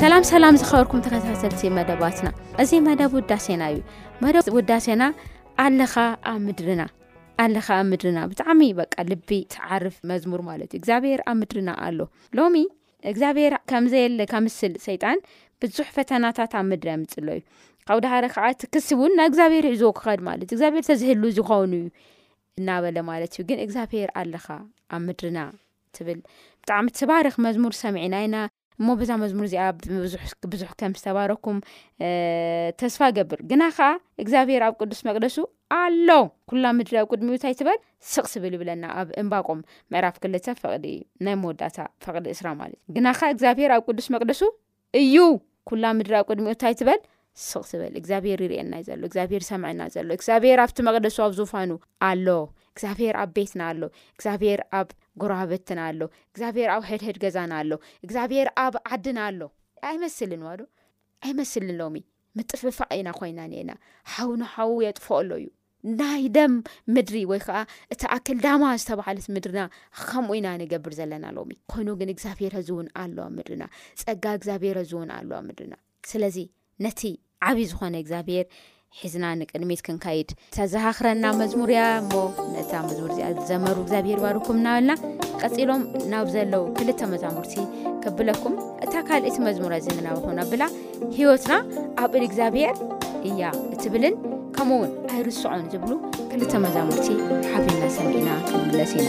ሰላም ሰላም ዝኸበርኩም ተከታተልቲ መደባትና እዚ መደብ ውዳሴና እዩ መደብ ውዳሴና ኣለኻ ኣብ ምድርና ኣለኻ ኣብ ምድርና ብጣዕሚ በቃ ልቢ ትዓርፍ መዝሙር ማለት እዩ እግዚኣብሔር ኣብ ምድርና ኣሎ ሎሚ እግዚኣብሄር ከም ዘየለ ከምስል ሰይጣን ብዙሕ ፈተናታት ኣብ ምድሪ ኣምጽሎ እዩ ካብኡ ድሃረ ከዓ እቲ ክሲ እውን ናብ እግዚኣብሄር ሒዝዎ ክኸድ ማለት እዩ እግዚኣብሄር ተዝህሉ ዝኾኑ እዩ እናበለ ማለት እዩ ግን እግዚኣብሄር ኣለኻ ኣብ ምድርና ትብል ብጣዕሚ ትባርኽ መዝሙር ሰምዒና ኢና እሞ በዛ መዝሙር እዚኣ ብዙሕ ከም ዝተባረኩም ተስፋ ገብር ግና ከዓ እግዚኣብሄር ኣብ ቅዱስ መቅደሱ ኣሎ ኩላ ምድሪ ኣብ ቅድሚኡ እንታይ ትበል ስቕ ትብል ይብለና ኣብ እምባቆም ምዕራፍ ክልተ ፈቕዲ ናይ መወዳእታ ፈቕዲ እስራ ማለት እዩ ግናኻ እግዚኣብሄር ኣብ ቅዱስ መቅደሱ እዩ ኩላ ምድሪ ኣብ ቅድሚኡ እንታይ ትበል ስቕ ትበል እግዚኣብሄር ይርኤና እዩ ዘሎ እግዚኣብሄር ሰምዐና ዘሎ እግዚኣብሄር ኣብቲ መቅደሱ ኣብ ዙፋኑ ኣሎ እግዚኣብሄር ኣብ ቤትና ኣሎ እግዚኣብሄር ኣብ ጎረባበትና ኣሎ እግዚኣብሄር ኣብ ሕድሕድ ገዛና ኣሎ እግዚኣብሄር ኣብ ዓድና ኣሎ ኣይመስልን ዋዶ ኣይመስልን ሎሚ ምጥፍፋእ ኢና ኮይና ኒኤና ሓው ንሓዉ የጥፍኦ ኣሎ እዩ ናይ ደም ምድሪ ወይ ከዓ እቲ ኣክል ዳማ ዝተባሃለት ምድርና ከምኡ ኢና ንገብር ዘለና ሎሚ ኮይኑ ግን እግዚኣብሄር ዚ እውን ኣለዋ ምድርና ፀጋ እግዚኣብሄር ዚ እውን ኣለዋ ምድርና ስለዚ ነቲ ዓብዪ ዝኾነ እግዚኣብሄር ሒዝና ንቅድሚት ክንካይድ ተዘኻኽረና መዝሙር እያ እሞ ነታ መዝሙር እዚኣ ዝዘመሩ እግዚኣብሄር ባርኩም እናበልና ቀፂሎም ናብ ዘለው ክልተ መዛሙርቲ ክብለኩም እታ ካልእቲ መዝሙረ ዝምናዊ ኾን ኣብላ ህይወትና ኣብ እል እግዚኣብሄር እያ እትብልን ከምኡ እውን ኣይርስዖን ዝብሉ ክልተ መዛሙርቲ ሓቢርና ሰሚዕና ክንምለስ ኢና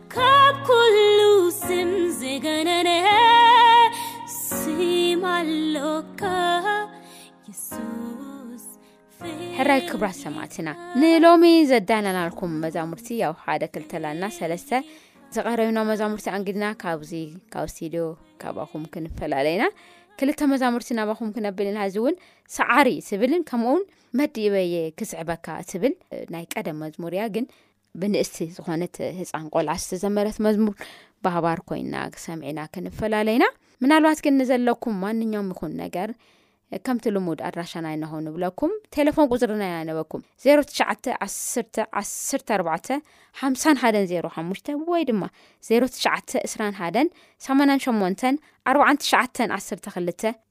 ካብ ኩሉ ስም ዝገነነ ስም ኣሎካ ሕራይ ክብራት ሰማዕትና ንሎሚ ዘዳናናልኩም መዛሙርቲ ያው ሓደ ክልተላና ሰለስተ ዝቐረብና መዛሙርቲ ኣንግድና ካብዚ ካብ ስቲድዮ ካባኹም ክንፈላለዩና ክልተ መዛሙርቲ ናባኹም ክነብልን ሃዚ እውን ሰዓሪ ትብልን ከምኡውን መዲበየ ክስዕበካ ትብል ናይ ቀደም መዝሙር እያ ግን ብንእስቲ ዝኾነት ህፃን ቆልዓ ዝተዘመረት መዝሙር ባህባር ኮይና ሰምዒና ክንፈላለይና ምናልባት ግን ንዘለኩም ማንኛውም ይኹን ነገር ከምቲ ልሙድ ኣድራሻና ይነሆ ንብለኩም ቴሌፎን ቁፅርና ያነበኩም 0911145105 ወይ ድማ 0921884912